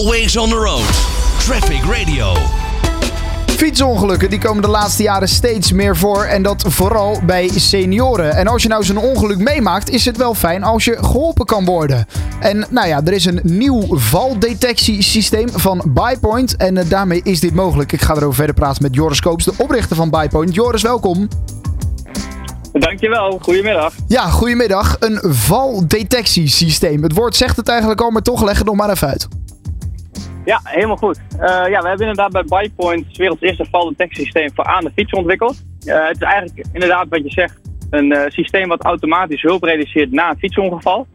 Always on the road. Traffic Radio. Fietsongelukken die komen de laatste jaren steeds meer voor en dat vooral bij senioren. En als je nou zo'n ongeluk meemaakt, is het wel fijn als je geholpen kan worden. En nou ja, er is een nieuw valdetectiesysteem van Bypoint en eh, daarmee is dit mogelijk. Ik ga erover verder praten met Joris Koops, de oprichter van Bypoint. Joris, welkom. Dankjewel, goedemiddag. Ja, goedemiddag. Een valdetectiesysteem. Het woord zegt het eigenlijk al, maar toch leg het nog maar even uit. Ja, helemaal goed. Uh, ja, we hebben inderdaad bij Bypoint het werelds eerste valdetectiesysteem voor aan de fiets ontwikkeld. Uh, het is eigenlijk inderdaad wat je zegt, een uh, systeem wat automatisch hulp reduceert na een fietsongeval.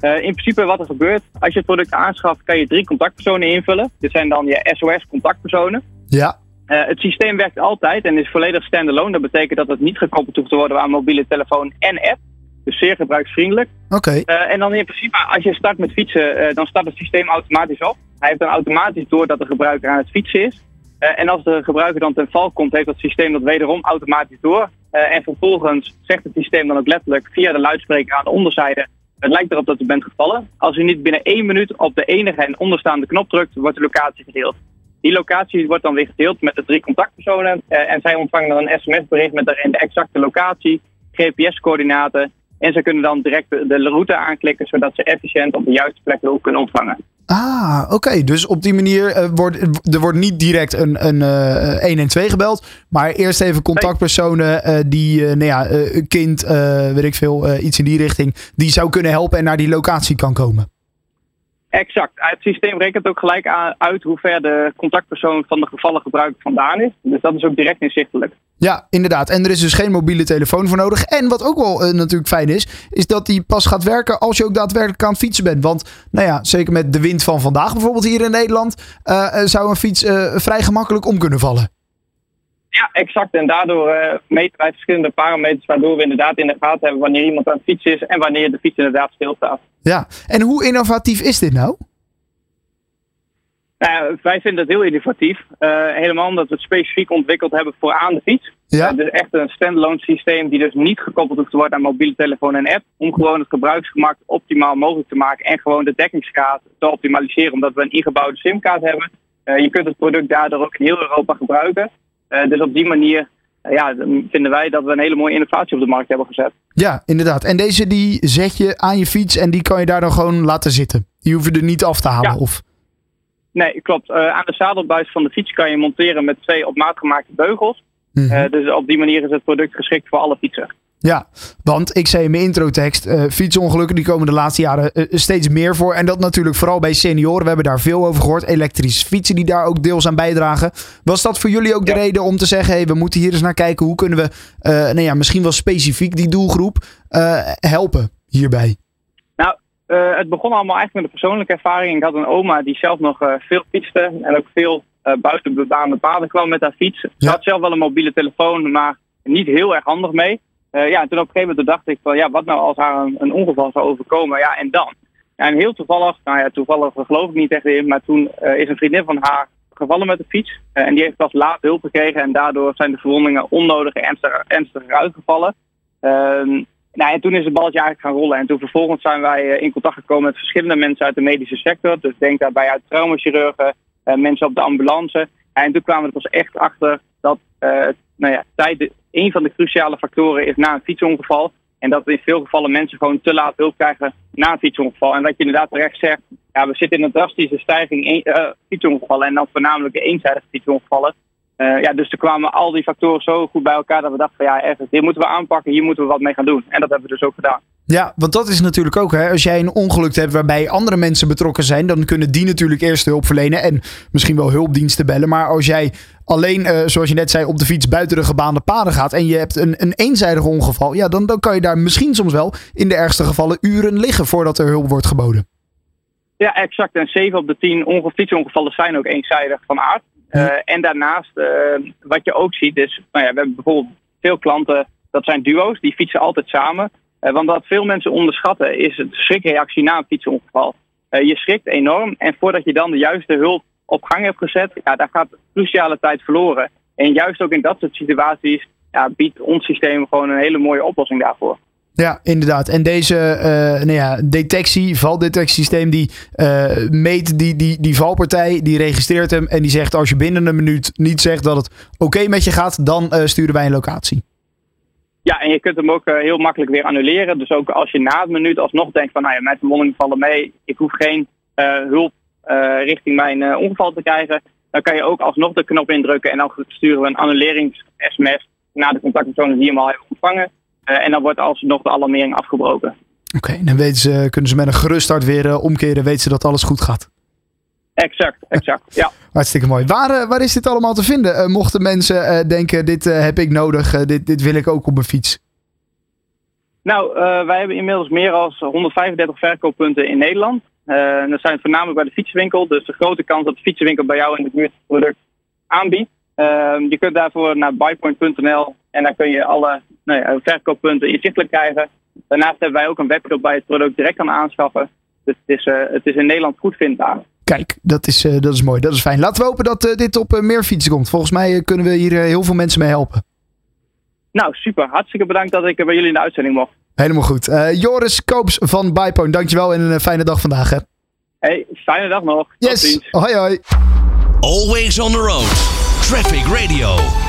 in principe wat er gebeurt, als je het product aanschaft, kan je drie contactpersonen invullen. Dit zijn dan je SOS-contactpersonen. Ja. het systeem werkt altijd en is volledig standalone. Dat betekent dat het niet gekoppeld hoeft te worden aan mobiele telefoon en app. Dus zeer gebruiksvriendelijk. Oké. en dan in principe, als je start met fietsen, dan start het systeem automatisch op. Hij heeft dan automatisch door dat de gebruiker aan het fietsen is. Uh, en als de gebruiker dan ten val komt, heeft het systeem dat wederom automatisch door. Uh, en vervolgens zegt het systeem dan ook letterlijk via de luidspreker aan de onderzijde: Het lijkt erop dat u bent gevallen. Als u niet binnen één minuut op de enige en onderstaande knop drukt, wordt de locatie gedeeld. Die locatie wordt dan weer gedeeld met de drie contactpersonen. Uh, en zij ontvangen dan een sms-bericht met daarin de exacte locatie, GPS-coördinaten. En ze kunnen dan direct de, route aanklikken, zodat ze efficiënt op de juiste plek hulp kunnen ontvangen. Ah, oké. Dus op die manier uh, wordt er wordt niet direct een, een 1 en 2 gebeld. Maar eerst even contactpersonen uh, die, nou ja, kind, weet ik veel, iets in die richting, die zou kunnen helpen en naar die locatie kan komen. Exact. Het systeem rekent ook gelijk uit hoe ver de contactpersoon van de gevallen gebruiker vandaan is. Dus dat is ook direct inzichtelijk. Ja, inderdaad. En er is dus geen mobiele telefoon voor nodig. En wat ook wel uh, natuurlijk fijn is, is dat die pas gaat werken als je ook daadwerkelijk aan het fietsen bent. Want, nou ja, zeker met de wind van vandaag bijvoorbeeld hier in Nederland, uh, zou een fiets uh, vrij gemakkelijk om kunnen vallen. Ja, exact. En daardoor meten wij verschillende parameters waardoor we inderdaad in de gaten hebben wanneer iemand aan het fietsen is en wanneer de fiets inderdaad stilstaat. Ja, en hoe innovatief is dit nou? Nou, wij vinden het heel innovatief. Uh, helemaal omdat we het specifiek ontwikkeld hebben voor aan de fiets. Ja. Uh, dus echt een standalone systeem die dus niet gekoppeld hoeft te worden aan mobiele telefoon en app. Om gewoon het gebruiksgemak optimaal mogelijk te maken en gewoon de dekkingsgraad te optimaliseren. Omdat we een ingebouwde simkaart hebben. Uh, je kunt het product daardoor ook in heel Europa gebruiken. dus op die manier ja, vinden wij dat we een hele mooie innovatie op de markt hebben gezet. Ja, inderdaad. En deze die zet je aan je fiets en die kan je daar dan gewoon laten zitten. Die hoeven er niet af te halen. Ja. Of... Nee, klopt. Uh, aan de zadelbuis van de fiets kan je monteren met twee op maat gemaakte beugels. Mm -hmm. uh, dus op die manier is het product geschikt voor alle fietsen. Ja, want ik zei in mijn introtekst, uh, fietsongelukken die komen de laatste jaren uh, steeds meer voor. En dat natuurlijk vooral bij senioren. We hebben daar veel over gehoord. Elektrische fietsen die daar ook deels aan bijdragen. Was dat voor jullie ook de reden om te zeggen, hey, we moeten hier eens naar kijken. Hoe kunnen we, uh, nou ja, misschien wel specifiek die doelgroep helpen hierbij? Nou, het begon allemaal eigenlijk met een persoonlijke ervaring. Ik had een oma die zelf nog veel fietste en ook veel buiten bebaande paden kwam met haar fiets. Ze Ja. had zelf wel een mobiele telefoon, maar niet heel erg handig mee. Uh, ja, en toen op een gegeven moment dacht ik van ja, wat nou als haar een, een ongeval zou overkomen? Ja, en dan? En heel toevallig, nou ja, toevallig geloof ik niet echt in, maar toen uh, is een vriendin van haar gevallen met de fiets. Uh, en die heeft pas laat hulp gekregen en daardoor zijn de verwondingen onnodig ernstiger, ernstiger uitgevallen. Ehm, nou, en toen is het balletje eigenlijk gaan rollen. En toen vervolgens zijn wij in contact gekomen met verschillende mensen uit de medische sector. Dus denk daarbij uit traumachirurgen, mensen op de ambulance. En toen kwamen we er pas echt achter dat uh, nou ja, een van de cruciale factoren is na een fietsongeval. En dat in veel gevallen mensen gewoon te laat hulp krijgen na een fietsongeval. En dat je inderdaad terecht zegt, ja, we zitten in een drastische stijging uh, fietsongevallen. En dan voornamelijk eenzijdige fietsongevallen. Uh, ja, dus er kwamen al die factoren zo goed bij elkaar dat we dachten van ja, echt, dit moeten we aanpakken, hier moeten we wat mee gaan doen. En dat hebben we dus ook gedaan. Ja, want dat is natuurlijk ook, hè, als jij een ongeluk hebt waarbij andere mensen betrokken zijn, dan kunnen die natuurlijk eerst hulp verlenen en misschien wel hulpdiensten bellen. Maar als jij alleen, uh, zoals je net zei, op de fiets buiten de gebaande paden gaat en je hebt een, een eenzijdig ongeval, ja, dan, dan kan je daar misschien soms wel in de ergste gevallen uren liggen voordat er hulp wordt geboden. Ja, exact. En 7 op de 10 fietsongevallen zijn ook eenzijdig van aard. Uh, en daarnaast, uh, wat je ook ziet, is, nou ja, we hebben bijvoorbeeld veel klanten, dat zijn duo's, die fietsen altijd samen. Uh, want wat veel mensen onderschatten is de schrikreactie na een fietsongeval. je schrikt enorm en voordat je dan de juiste hulp op gang hebt gezet, ja, daar gaat cruciale tijd verloren. En juist ook in dat soort situaties ja, biedt ons systeem gewoon een hele mooie oplossing daarvoor. Ja, inderdaad. En deze uh, nou ja, detectie, valdetectiesysteem, die uh, meet die, die, die valpartij, die registreert hem en die zegt als je binnen een minuut niet zegt dat het oké okay met je gaat, dan uh, sturen wij een locatie. Ja, en je kunt hem ook heel makkelijk weer annuleren. Dus ook als je na een minuut alsnog denkt van nou ja, mijn verwondingen vallen mee, ik hoef geen hulp richting mijn ongeval te krijgen, dan kan je ook alsnog de knop indrukken en dan sturen we een annulerings-sms naar de contactpersonen die hem al hebben ontvangen. Uh, en dan wordt alsnog de alarmering afgebroken. Oké, okay, dan weten ze, kunnen ze met een gerust hart weer omkeren, weten ze dat alles goed gaat. Exact, exact, ja. Hartstikke mooi. Waar, waar is dit allemaal te vinden? mochten mensen denken, dit heb ik nodig, dit, dit wil ik ook op mijn fiets. Nou, wij hebben inmiddels meer dan 135 verkooppunten in Nederland. Uh, dat zijn voornamelijk bij de fietsenwinkel. Dus de grote kans dat de fietsenwinkel bij jou in de buurt het product aanbiedt. Uh, je kunt daarvoor naar buypoint.nl en daar kun je alle nou ja, verkooppunten inzichtelijk krijgen. Daarnaast hebben wij ook een webshop waar je het product direct kan aanschaffen. Dus het is, uh, het is in Nederland goed vindbaar. Kijk, dat is, dat is mooi. Dat is fijn. Laten we hopen dat dit op meer fietsen komt. Volgens mij kunnen we hier heel veel mensen mee helpen. Nou, super. Hartstikke bedankt dat ik bij jullie in de uitzending mocht. Helemaal goed. Uh, Joris Koops van Bypoint, dankjewel en een fijne dag vandaag. Hè. Hey, fijne dag nog. Yes. Hoi hoi. Always on the road. Traffic Radio.